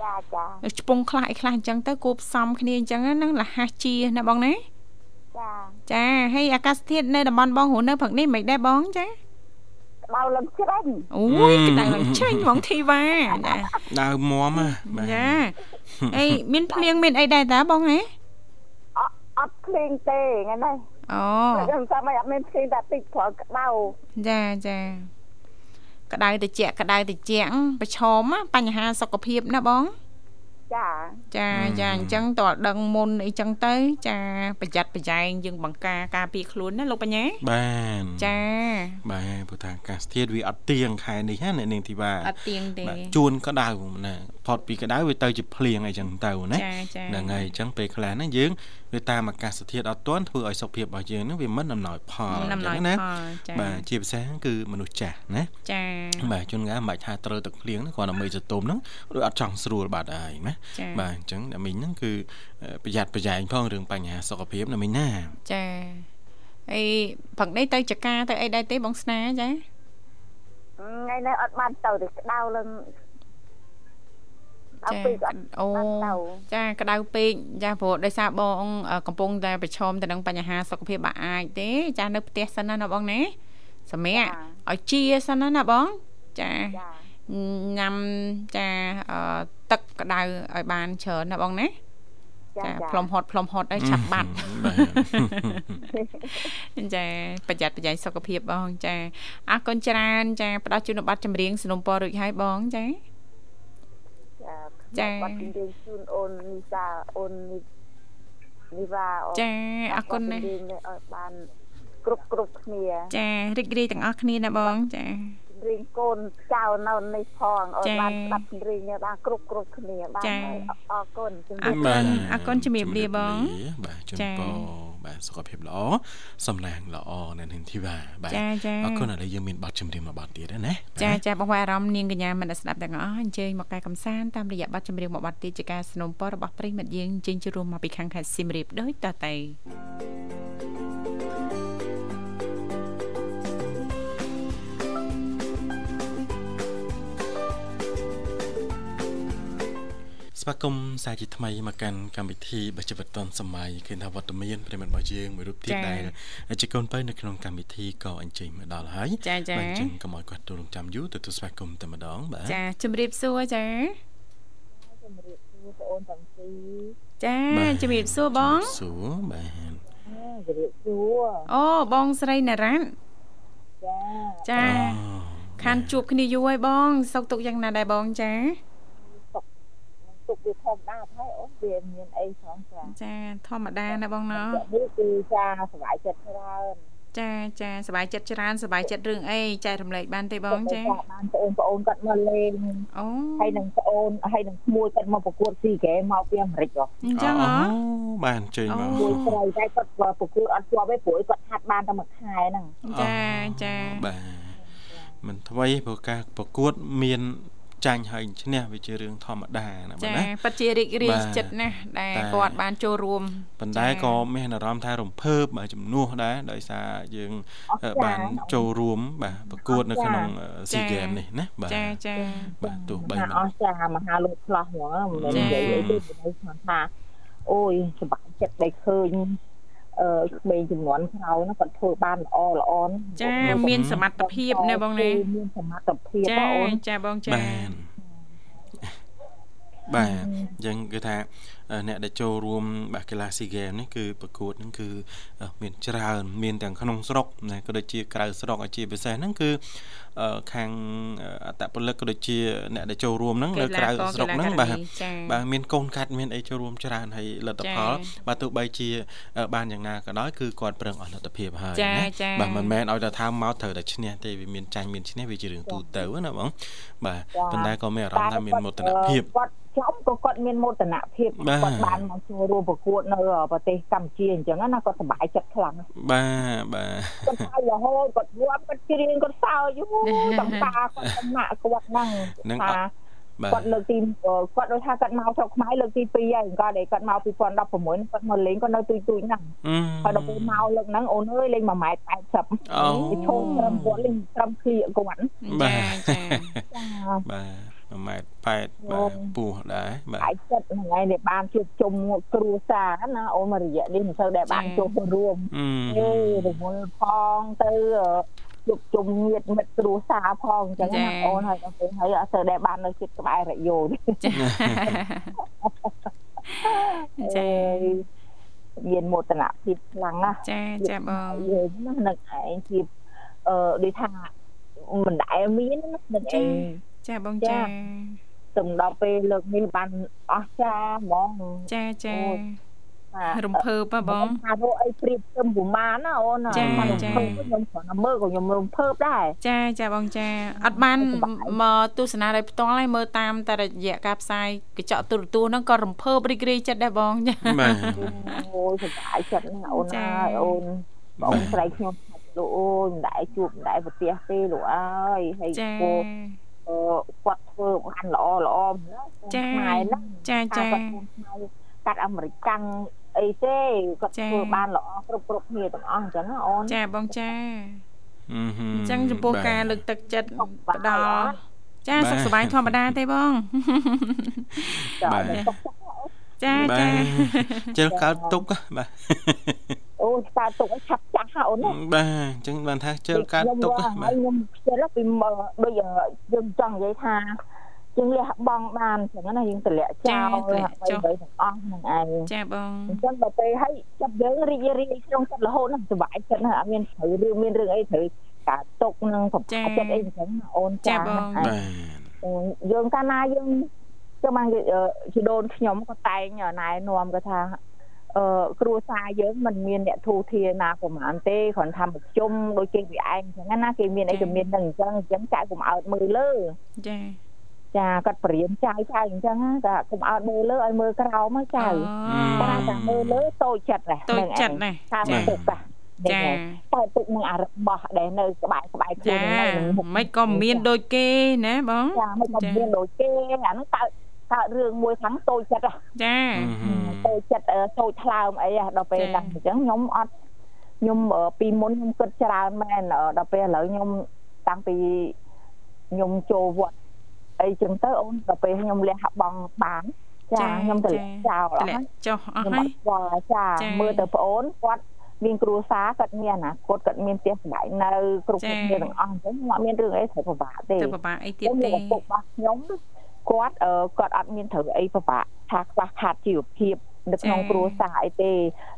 ចាចាឆ្ពងខ្លះអីខ្លះអញ្ចឹងទៅគួបផ្សំគ្នាអញ្ចឹងហ្នឹងលះជាណាបងណាចាចាហើយអាកាសធាតុនៅតំបន់បងរស់នៅព្រឹកនេះមិនដែរបងចាដៅឡើងជ្រេញអូយក្តៅឡើងជ្រេញហ្មងធីវ៉ាចាដៅមមបាទចាអីមានភ្លៀងមានអីដែរតាបងហ៎ អត់អត់ភ្លៀងទេថ្ងៃនេះអូខ្ញុំចាំឲ្យអត់មានភ្លៀងតែតិចព្រោះក្តៅចាចាក្តៅតិចក្តៅតិចប្រឈមបញ្ហាសុខភាពណាបងចាចាចាអញ្ចឹងតើដឹងមុនអីចឹងទៅ ចាប្រយ័ត្នប្រយែងយើងបង្ការការពារខ្លួនណាលោកបញ្ញាបាទចាបាទព្រោះថាអាកាសធាតុវាអត់ទៀងខែនេះណាអ្នកនាងធីវ៉ាអត់ទៀងទេជួនក្តៅណាផុតពីក្តៅវាទៅជាភ្លៀងអីចឹងទៅណាហ្នឹងហើយអញ្ចឹងពេលខ្លះហ្នឹងយើង វាតាមអាកាសធាតុអត់ទាន់ធ្វើឲ្យសុខភាពរបស់យើងហ្នឹងវាមិនអំណោយផលអញ្ចឹងណាបាទជាពិសេសគឺមនុស្សចាស់ណាចាបាទជួនកាលមិនបាច់ថាត្រូវទឹកភ្លៀងហ្នឹងគ្រាន់តែមេសតុំហ្នឹងដូចអត់ចង់ស្រួលបាត់ហើយណាបាទអញ្ចឹងតែមីងហ្នឹងគឺប្រយ័ត្នប្រយែងផងរឿងបញ្ហាសុខភាពណាមីងណាចាអីផឹកនេះទៅចកាទៅអីដែរទេបងស្នាចាថ្ងៃនេះអត់បានទៅទេក្តៅឡើង ចាអូចាក្តៅពេកចាព្រោះដោយសារបងកំពុងតែប្រឈមទៅនឹងបញ្ហាសុខភាពបាក់អាចទេ ចានៅផ្ទះសិនណាបងណាសម្រាប់ឲ្យជាសិនណាបងចាញ៉ាំចាទឹកក្តៅឲ្យបានច្រើនណាបងណាចាផ្លុំហត់ផ្លុំហត់ឲ្យឆាប់បាត់ចាប្រយ័ត្នប្រយែងសុខភាពបង ចាអរគុណច្រើន ចាផ្ដល់ជូនប័ណ្ណចម្រៀងสนុំពររួចហើយបងចា ចាបាត់ជំរាបជូនអូននីសាអូននីវ៉ាចាអរគុណណាស់ឲ្យបានគ្រប់គ្រប់គ្នាចារីករាយទាំងអស់គ្នាណាបងចារៀងកូនចៅនៅនេះផងអត់បានស្ដាប់រៀងបានគ្រប់គ្រប់គ្នាបានអរគុណជំរាបលាអរគុណជំរាបលាបងបាទជូនពរ បាទសុខភាពល្អសំណាងល្អនៅនឹងធីវ៉ាបាទអរគុណឥឡូវយើងមានបទចម្រៀងមួយបទទៀតណាចាចាបងប្អូនអារម្មណ៍នាងកញ្ញាមិនស្ដាប់ទាំងអស់អញ្ជើញមកកែកំសាន្តតាមរយៈបទចម្រៀងមួយបទទៀតជាការสนับสนุนរបស់ប្រិមិត្តយើងជិញ្ជរួមមកពីខាងខេត្តសៀមរាបដូចតទៅ ស្វាគមន៍សាជាថ្មីមកកាន់កម្មវិធីបច្ចុប្បន្នតនសម័យឃើញថាវត្តមានប្រិមត្តរបស់យើងមួយរូបទៀតដែលជាកូនបើនៅក្នុងកម្មវិធីក៏អញ្ជើញមកដល់ហើយបាទអញ្ចឹងកុំឲ្យគាត់ទូរងចាំយូរទទួលស្វាគមន៍តែម្ដងបាទចាជំរាបសួរចាជំរាបសួរបងអូនទាំងពីរចាជំរាបសួរបងសួរបាទជំរាបសួរអូបងស្រីណារ៉ាន់ចាចាខានជួបគ្នាយូរហើយបងសុកទុកយ៉ាងណាដែរបងចា ទុកវាធម្មតាហើយអូនវាមានអីស្រងចាចាធម្មតាណាបងណោះនេះគឺចាសុបាយចិត្តច្រើនចាចាសុបាយចិត្តច្រើនសុបាយចិត្តរឿងអីចែករំលែកបានទេបងចាបានបងប្អូនគាត់មកលេងអូហើយនឹងប្អូនហើយនឹងក្មួយគាត់មកប្រកួតស៊ីហ្គេមមកពីអាមេរិកហ៎អញ្ចឹងហ៎បានជើញមកមួយស្រីតែគាត់ប្រកួតអត់ជាប់ទេព្រោះគាត់ហាត់បានតែមួយខែហ្នឹងចាចាបាទមិនថ្មីព្រោះការប្រកួតមាន ចាញ់ហើយឈ្នះវាជារឿងធម្មតាណាបាទណាពិតជារីករាយចិត្តណាស់ដែលគាត់បានចូលរួមប៉ុន្តែក៏មានអារម្មណ៍ថារំភើបបាទជំនួសដែរដោយសារយើងបានចូលរួមបាទប្រកួតនៅក្នុង SEA Games នេះណាបាទចាចាបាទទោះបីអស្ចារ្យមហាលោកឆ្លោះហ្មងមិននិយាយអីទេថាអូយសប្បាយចិត្តដែលឃើញអឺ ក្មេងចំនួនក្រោយហ្នឹងគាត់ធ្វើបានល្អល្អចាមានសមត្ថភាពណាបងណាមានសមត្ថភាពបងអូនចាបងចាបានបាទអញ្ចឹងគឺថា អ្នកដែលចូលរួមបាសកីឡាស៊ីហ្គេមនេះគឺប្រកួតហ្នឹងគឺមានច្រើនមានទាំងក្នុងស្រុកណាក៏ដូចជាក្រៅស្រុកឲ្យជាពិសេសហ្នឹងគឺខាងអតពលិកក៏ដូចជាអ្នកដែលចូលរួមហ្នឹងនៅក្រៅស្រុកហ្នឹងបាទបាទមានកូនកាត់មានអីចូលរួមច្រើនហើយលទ្ធផលបាទទោះបីជាបានយ៉ាងណាក៏ដោយគឺគាត់ប្រឹងអស់លទ្ធភាពហើយណាបាទមិនមែនឲ្យតែថាមកត្រូវតែឈ្នះទេវាមានចាញ់មានឈ្នះវាជារឿងទូទៅណាបងបាទប៉ុន្តែក៏មានអារម្មណ៍ថាមានមោទនភាពគាត់ ចំក៏គាត់មានមោទនភាពគាត់បានមកចូលរួមប្រកួតនៅប្រទេសកម្ពុជាអញ្ចឹងណាគាត់សប្បាយចិត្តខ្លាំងបាទបាទគាត់ហើយរហូតគាត់រួមគាត់ច្រៀងគាត់សើចយូរតំតាគាត់តំណាក់គាត់ហ្នឹងថាគាត់លើកទីគាត់ដូចថាគាត់មកស្រុកខ្មែរលើកទី2ហើយគាត់ដែលគាត់មក2016គាត់មកលេងគាត់នៅទូចទូចហ្នឹងហើយដល់ពេលមកលើកហ្នឹងអូនអើយលេង1ម៉ែត្រ80អូឈោត្រឹមគាត់លេងត្រឹមឃ្លៀកគាត់បាទចាបាទ 1ម៉ែត្រ8បាទពោះដែរបាទអាចចិត្តហ្នឹងឯងដែលបានជួបជុំគ្រួសារណាអូនមករយៈនេះមិនសូវដែលបានជួបរួមអេរវល់ផងទៅជួបជុំញាតិមិត្តគ្រួសារផងអញ្ចឹងណាអូនហើយដល់ពេលហើយអត់សូវដែលបាននៅជិតក្បែររយោចាចាមានមោទនភាពខ្លាំងណាស់ចាចាបងយើងណានឹងឯងជាអឺដូចថាមិនដែលមានណានឹងឯង ចាបងចាទំដល់ពេលលើកនេះបានអស់ចាហ្មងចាចារំភើបហ៎បងថារកអីព្រៀបទឹមប្រមាណណាអូនចាចាខ្ញុំគ្រាន់តែមើលក៏ខ្ញុំរំភើបដែរចាចាបងចាអត់បានមកទស្សនាដោយផ្ទាល់ហើយមើលតាមតែរយៈការផ្សាយកញ្ចក់ទូរទស្សន៍ហ្នឹងក៏រំភើបរីករាយចិត្តដែរបងចាបាទអូយសប្បាយចិត្តណាស់អូនណាអូនបងស្រីខ្ញុំលោកអូនមិនដែរជួបមិនដែរប្រទះទេលោកអើយហើយគោ គាត់ធ្វើបានល្អល្អចាហ្នឹងចាចាគាត់ខ្មែរកាត់អាមេរិកកាំងអីទេគាត់ធ្វើបានល្អគ្រប់គ្រប់គ្នាទាំងអស់អញ្ចឹងអូនចាបងចាអញ្ចឹងចំពោះការលើកទឹកចិត្តផ្ដល់ចាសុខសប្បាយធម្មតាទេបងបាទចាចាជិលកើតទុកបាទ អូកើតទុកឆាប់ចាស់អូនបាទអញ្ចឹងបានថាជិលកើតទុកបាទខ្ញុំខ្ជិលពីដូចយើងចង់និយាយថាយើងលះបង់បានអញ្ចឹងណាយើងតម្លាក់ចោលអ្វីៗទាំងអស់ហ្នឹងឯងចាបងអញ្ចឹងដល់ពេលឲ្យចាប់យើងរីករាយក្នុងចិត្តរហូតហ្នឹងសុបាយចិត្តណាអត់មានត្រូវរឿងមានរឿងអីត្រូវការຕົកនឹងសុបាយចិត្តអីអញ្ចឹងអូនចាបងបាទយើងកាលណាយើងចឹងបានជីដូនខ្ញុំក៏តែងណែនាំក៏ថា អឺគ្រួសារយើងមិនមានអ្នកធូធាណាប្រហែលទេគ្រាន់ថាប្រជុំដូចគេវាឯងអញ្ចឹងណាគេមានអីក៏មាននឹងអញ្ចឹងអញ្ចឹងចៅកុំអើតមើលលើចាចាគាត់បរៀនចៅចៅអញ្ចឹងក៏កុំអើតមើលលើឲ្យមើលក្រោមចៅតែតែមើលលើតូចចិត្តណាតូចចិត្តណាតាមទុកចាចាតែទុកនឹងអារបស់ដែលនៅក្បែរក្បែរខ្លួននៅមិនក៏មានដូចគេណាបងចាមិនក៏មានដូចគេអាហ្នឹងតើ កើតរឿងមួយខាងតូចចិត្តចាតូចចិត្តតូចថ្លើមអីដល់ពេលហ្នឹងអញ្ចឹងខ្ញុំអត់ខ្ញុំពីមុនខ្ញុំគិតច្រើនមែនដល់ពេលឥឡូវខ្ញុំតាំងពីខ្ញុំចូលវត្តអីចឹងទៅអូនដល់ពេលខ្ញុំលះបង់បានចាខ្ញុំទម្លាក់ចោលអស់ចុះអស់ហើយចាមើលទៅប្អូនគាត់មានគ្រួសារគាត់មានអនាគតគាត់មានផ្ទះសម្បែងនៅគ្រប់គ្នាទាំងអស់អញ្ចឹងខ្ញុំអត់មានរឿងអីត្រូវពិបាកទេទៅពិបាកអីទៀតទេពុករបស់ខ្ញុំ គាត់គាត់អត់មានត្រូវអីពិបាកថាខ្វះខាតជីវភាពនៅក្នុងគ្រួសារអីទេ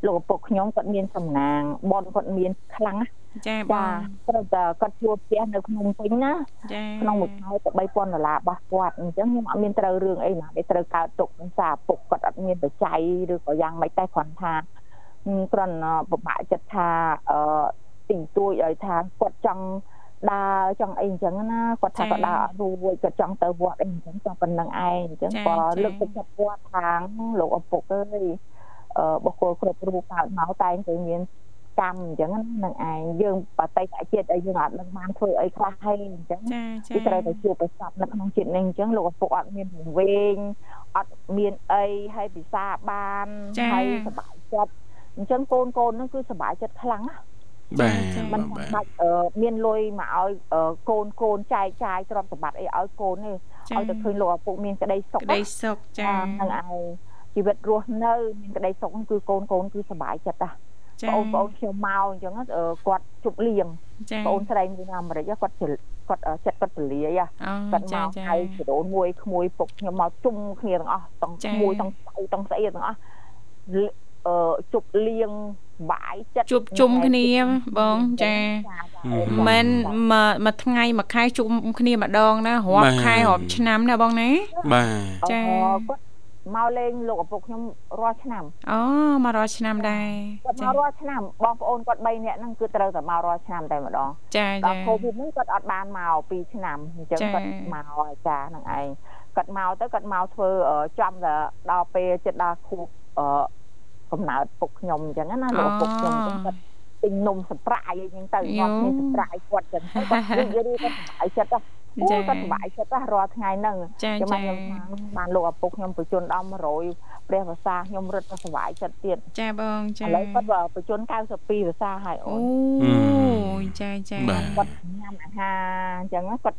លោកឪពុកខ្ញុំគាត់មានសំណាងបនគាត់មានខ្លាំងចាបងត្រូវតែគាត់ជួបផ្ទះនៅក្នុងពេញណាចាក្នុងមួយខែទៅ3000ដុល្លាររបស់គាត់អញ្ចឹងខ្ញុំអត់មានត្រូវរឿងអីណាដែលត្រូវកើតទុកនឹងសារពុកគាត់អត់មានបច្ច័យឬក៏យ៉ាងម៉េចតែគ្រាន់ថាគ្រាន់ពិបាកចិត្តថាអឺទីទួយឲ្យថាគាត់ចង់ ដើរចង់អីអញ្ចឹងណាគាត់ថាគាត់ដើរអត់រួចគាត់ចង់ទៅវត្តអីអញ្ចឹងចង់ប៉ុណ្្នឹងឯងអញ្ចឹងក៏លើកទឹកចិត្តវត្តខាងលោកឪពុកអើយអឺបុគ្គលគ្រប់រូបកើតមកតែងតែមានកម្មអញ្ចឹងនឹងឯងយើងបតីតជាតិឲ្យយើងអត់នឹងបានធ្វើអីខ្លះហើយអញ្ចឹងគឺត្រូវតែជួបប្រសពនៅក្នុងជាតិនេះអញ្ចឹងលោកឪពុកអត់មានវង្វេងអត់មានអីហើយពិសាបានហើយសុបាយចិត្តអញ្ចឹងកូនកូននឹងគឺសុបាយចិត្តខ្លាំងណា បាទมันបាច់មានលុយមកឲ្យកូនកូនចែកចាយទ្រព្យសម្បត្តិអីឲ្យកូនទេឲ្យតែឃើញលោកឪពុកមានក្តីសុខក្តីសុខចាហ្នឹងឯងជីវិតរស់នៅមានក្តីសុខគឺកូនកូនគឺសុបាយចិត្តណាបងប្អូនខ្ញុំមកអញ្ចឹងគាត់ជប់លៀងបងស្រីមួយនៅអាមេរិកគាត់គាត់ចិត្តគាត់ពលាយគាត់មកហើយចរូនមួយក្មួយពុកខ្ញុំមកជុំគ្នាទាំងអស់ទាំងមួយទាំងស្អីទាំងស្អីទាំងអស់អឺជប់លៀង បាយចិត្តជួបជុំគ្នាបងចាមិនមួយថ្ងៃមួយខែជុំគ្នាម្ដងណារាប់ខែរាប់ឆ្នាំណាបងណាបាទចាគាត់មកលេងលោកឪពុកខ្ញុំរាល់ឆ្នាំអូមករាល់ឆ្នាំដែរគាត់មករាល់ឆ្នាំបងប្អូនគាត់3នាក់ហ្នឹងគឺត្រូវតែមករាល់ឆ្នាំតែម្ដងចាចាដល់កូវីដហ្នឹងគាត់អត់បានមក2ឆ្នាំអញ្ចឹងគាត់មកចាហ្នឹងឯងគាត់មកទៅគាត់មកធ្វើចំដល់ពេលចិត្តដល់ខួប កំណើតពុកខ្ញុំអញ្ចឹងណាលោកពុកខ្ញុំអញ្ចឹងគាត់ទិញនំសម្ប្រាយអីចឹងទៅគាត់គ្នាសម្ប្រាយគាត់ចឹងទៅគាត់និយាយរីគាត់សុបាយចិត្តអូគាត់សុបាយចិត្តរាល់ថ្ងៃហ្នឹងចាំខ្ញុំបានលោកឪពុកខ្ញុំបញ្ជូនដល់100ព្រះភាសាខ្ញុំរត់ទៅសុបាយចិត្តទៀតចាបងចាឥឡូវគាត់បញ្ជូន92ភាសាហើយអូអូចាចាគាត់ញ៉ាំអាហារអញ្ចឹងគាត់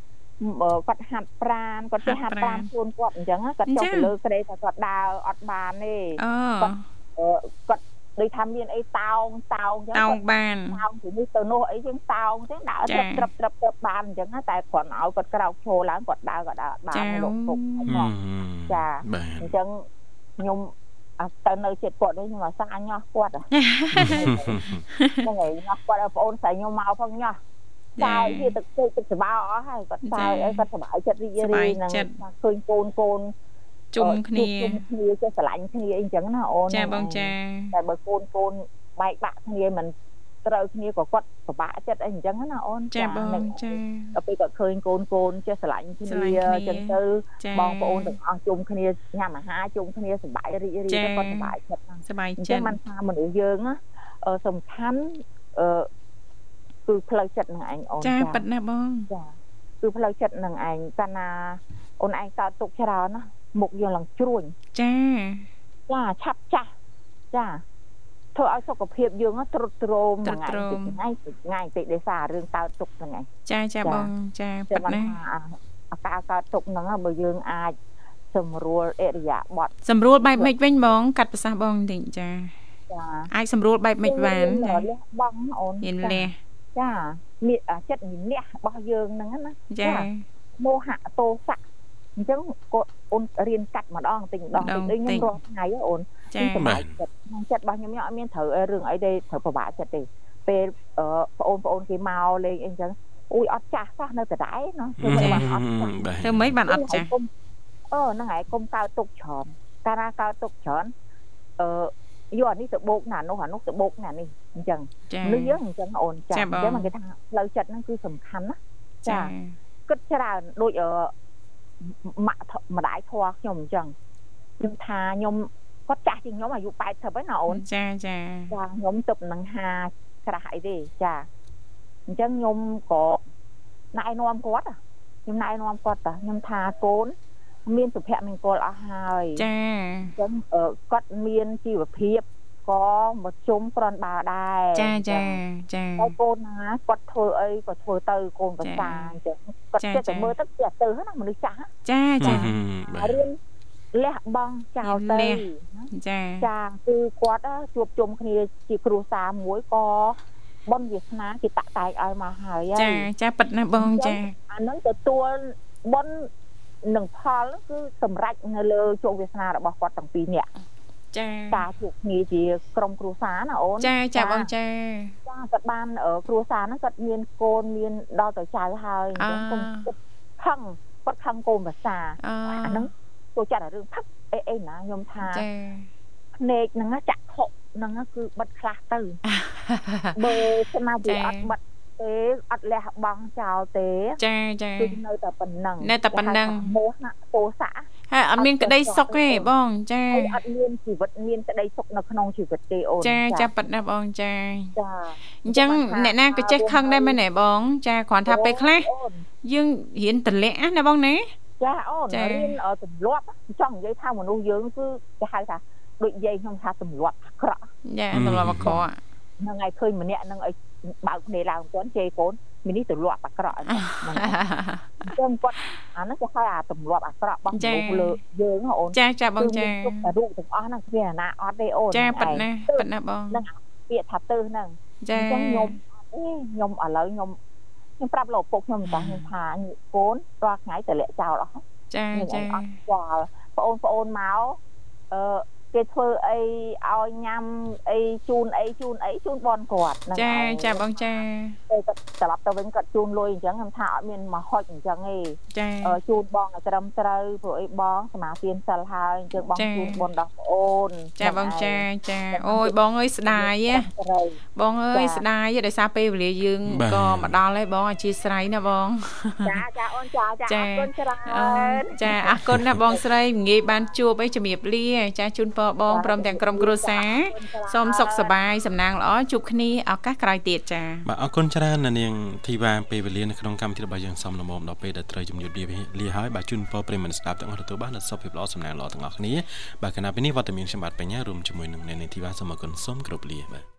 គាត់ហាត់ប្រានគាត់ចេះហាត់ប្រានខ្លួនគាត់អញ្ចឹងគាត់ចុះទៅលើក្រេថាគាត់ដើរអត់បានទេគាត់ គាត់ដូចថាមានអីតោងតោងអញ្ចឹងតោងបានតោងពីនេះទៅនោះអីចឹងតោងចឹងដើរត្រឹបត្រឹបត្រឹបត្រឹបបានអញ្ចឹងតែគ្រាន់ឲ្យគាត់ក្រោកឈរឡើងគាត់ដើរក៏ដើរបានលោកពុកចាអញ្ចឹងខ្ញុំទៅនៅចិត្តគាត់នេះខ្ញុំអាសាញោះគាត់ហ្នឹងហើយញោះគាត់ឲ្យប្អូនស្រីខ្ញុំមកផងញោះចាវាទឹកទឹកសបាអស់ហើយគាត់សើចឲ្យគាត់សប្បាយចិត្តរីករាយហ្នឹងឃើញកូនកូន ជុំគ្នាជុំគ្នាចេះស្រឡាញ់គ្នាអីចឹងណាអូនចាបងចាតែបើកូនកូនបែកបាក់គ្នាមិនត្រូវគ្នាក៏គាត់ពិបាកចិត្តអីអញ្ចឹងណាអូនចាបងចាដល់ពេលគាត់ឃើញកូនកូនចេះស្រឡាញ់គ្នាចឹងទៅបងប្អូនទាំងអស់ជុំគ្នាញ៉ាំអាហារជុំគ្នាសប្បាយរីករាយទៅគាត់សប្បាយចិត្តហ្នឹងសប្បាយចិត្តមិនថាមនុស្សយើងណាសំខាន់អឺគឺផ្លូវចិត្តនឹងឯងអូនចាប៉ិតណាបងចាគឺផ្លូវចិត្តនឹងឯងកាលណាអូនឯងកើតទុកច្រើនណា មុខយើងឡើងជ្រួញចាចាឆាប់ចាស់ចាធ្វើឲ្យសុខភាពយើងទ្រុឌទ្រោមថ្ងៃថ្ងៃថ្ងៃតិចដោយសាររឿងកើតទុកហ្នឹងឯងចាចាបងចាប៉ិតណាអាការកើតទុកហ្នឹងបើយើងអាចសម្រួលអរិយាបថសម្រួលបែបម៉េចវិញបងកាត់ប្រសាសន៍បងបន្តិចចាចាអាចសម្រួលបែបម៉េចបានចាលះបងអូនមានលះចាមានចិត្តមានះរបស់យើងហ្នឹងណាចាមោហៈតោសៈ អញ្ចឹងគាត់អូនរៀនកាត់ម្ដងតិចម្ដងតិចដូចខ្ញុំរាល់ថ្ងៃអូនចា៎បាទក្នុងចិត្តរបស់ខ្ញុំខ្ញុំអត់មានត្រូវរឿងអីទេត្រូវពិបាកចិត្តទេពេលបងប្អូនគេមកលេងអីចឹងអ៊ុយអត់ចាស់សោះនៅដដែលណាធ្វើមិនបានអត់ចាស់ធ្វើមិនបានអត់ចាស់អឺហ្នឹងហើយកុំកើតទុកច្រើនកាលណាកើតទុកច្រើនអឺយកអានេះទៅបោកណានោះអានោះទៅបោកណានេះអញ្ចឹងនេះយើងអញ្ចឹងអូនចាអញ្ចឹងគេថាផ្លូវចិត្តហ្នឹងគឺសំខាន់ណាចាគិតច្រើនដូចអឺ ម៉ាក់ម្ដាយធွာខ្ញុំអញ្ចឹងខ្ញុំថាខ្ញុំគាត់ចាស់ជាងខ្ញុំអាយុ80ហើយណាអូនចាចាចាខ្ញុំទៅនឹងហាក្រាស់អីទេចាអញ្ចឹងខ្ញុំក៏ណែនាំគាត់ខ្ញុំណែនាំគាត់តាខ្ញុំថាកូនមានសុភមង្គលអស់ហើយចាអញ្ចឹងគាត់មានជីវភាព ក៏មកជុំក្រាន់បើដែរចាចាចាហើយកូនណាគាត់ធ្វើអីក៏ធ្វើទៅកូនប្រសាអញ្ចឹងគាត់ចេះតែមើលទៅចេះទៅណាមនុស្សចាស់ចាចារៀនលះបង់ចោលទៅចាចាគឺគាត់ជួបជុំគ្នាជាគ្រួសារមួយក៏បុណ្យវាសនាគេតាក់តែងឲ្យមកហើយចាចាប៉ិតណាបងចាអានឹងទទួលបុណ្យនឹងផលគឺសម្រេចនៅលើជោគវាសនារបស់គាត់ទាំងពីរនាក់ ចាការជួបគ្នាជាក្រុមគ្រួសារណាអូនចាចាបងចាចាគាត់បានគ្រួសារហ្នឹងគាត់មានកូនមានដល់ទៅចៅហើយអញ្ចឹងគុំខឹងគាត់ខឹងកូនភាសាអាហ្នឹងចូលចិត្តរឿងផឹកអីអីណាខ្ញុំថាចាភ្នែកហ្នឹងចាក់ខុហ្នឹងគឺបិទខ្លះទៅបើស្មារតីអត់បិទ ទេអត់លះបង់ចោលទេ ចាចាគឺនៅតែប៉ុណ្ណឹងនៅតែប៉ុណ្ណឹងមោហៈទោសៈហើយអត់មានក្តីសុខទេបង ចាអត់មានជីវិតមានក្តីសុខនៅក្នុងជីវិតទេអូនចាចាប៉ិតណាបងចាចាអញ្ចឹងអ្នកណាក៏ចេះខឹងដែរមែនទេបង ចាគ្រាន់ថាពេលខ្លះយើងរៀនតម្លាក់ណាបងណាចាអូនរៀនទម្លាប់ចង់និយាយថាមនុស្សយើងគឺគេហៅថាដូចយាយខ្ញុំថាទម្លាប់អាក្រក់ចាទម្លាប់អាក្រក់ហ្នឹងហើយឃើញម្នាក់ហ្នឹងឲ្យ បើកគ្នាឡើងគាត់ជេរកូនមីនេះទម្លាប់អាក្រក់ហ្នឹងចឹងគាត់អាហ្នឹងគេហៅអាទម្លាប់អាក្រក់របស់មនុស្សលើយើងអូនចាចាបងចាតែរូបទាំងអស់ហ្នឹងគ្មានអាណាអត់ទេអូនចាប៉ិតណាប៉ិតណាបងហ្នឹងពាក្យថាទៅហ្នឹងចាចឹងខ្ញុំខ្ញុំឥឡូវខ្ញុំខ្ញុំប្រាប់លោកពុកខ្ញុំតាខ្ញុំថាកូនរាល់ថ្ងៃតលាក់ចោលអស់ចាចាអត់ស្គាល់បងប្អូនមកអឺ គេធ្វើអីឲ្យញ៉ាំអីជូនអីជូនអីជូនបនគាត់ហ្នឹងចាហើយចាបងចាពេលគាត់ត្រឡប់ទៅវិញគាត់ជូនលុយអញ្ចឹងខ្ញុំថាអត់មានមកហុចអញ្ចឹងទេចាអឺជូនបងឲ្យត្រឹមត្រូវព្រោះអីបងសមាទានសិលហើយអញ្ចឹងបងចាជូនបុណ្យដល់ប្អូនចាបងចាចាអូយបងអើយស្ដាយហ៎ត្រូវបងអើយចាស្ដាយហ៎ដោយសារពេលវេលាយើងបាទក៏មកដល់ហើយបងអធិស្ឋានណាបងចាចាអូនចាចាអចារគុណច្រើនអឺចាអរគុណណាបងស្រីងាយបានជួបអីជំរាបលាចាជូនពរបងព្រមទាំងក្រុមគ្រួសារសូមសុខសប្បាយសំណាងល្អជួបគ្នាឱកាសក្រោយទៀតចាបាទអរគុណច្រើនណានាងធីវ៉ាពេលវេលានៅក្នុងកម្មវិធីរបស់យើងសំលមមដល់ពេលដែលត្រូវជំរាបលាលាហើយបាទជូនពរប្រិយមិត្តស្ដាប់ទាំងអស់ទទួលបាននូវសុខភាពល្អសំណាងល្អទាំងអស់គ្នាបាទគណៈពេលនេះវត្តមានខ្ញុំបាទបញ្ញារួមជាមួយនឹងអ្នកនាងធីវ៉ាសូមអរគុណសូមគោរពលាបាទ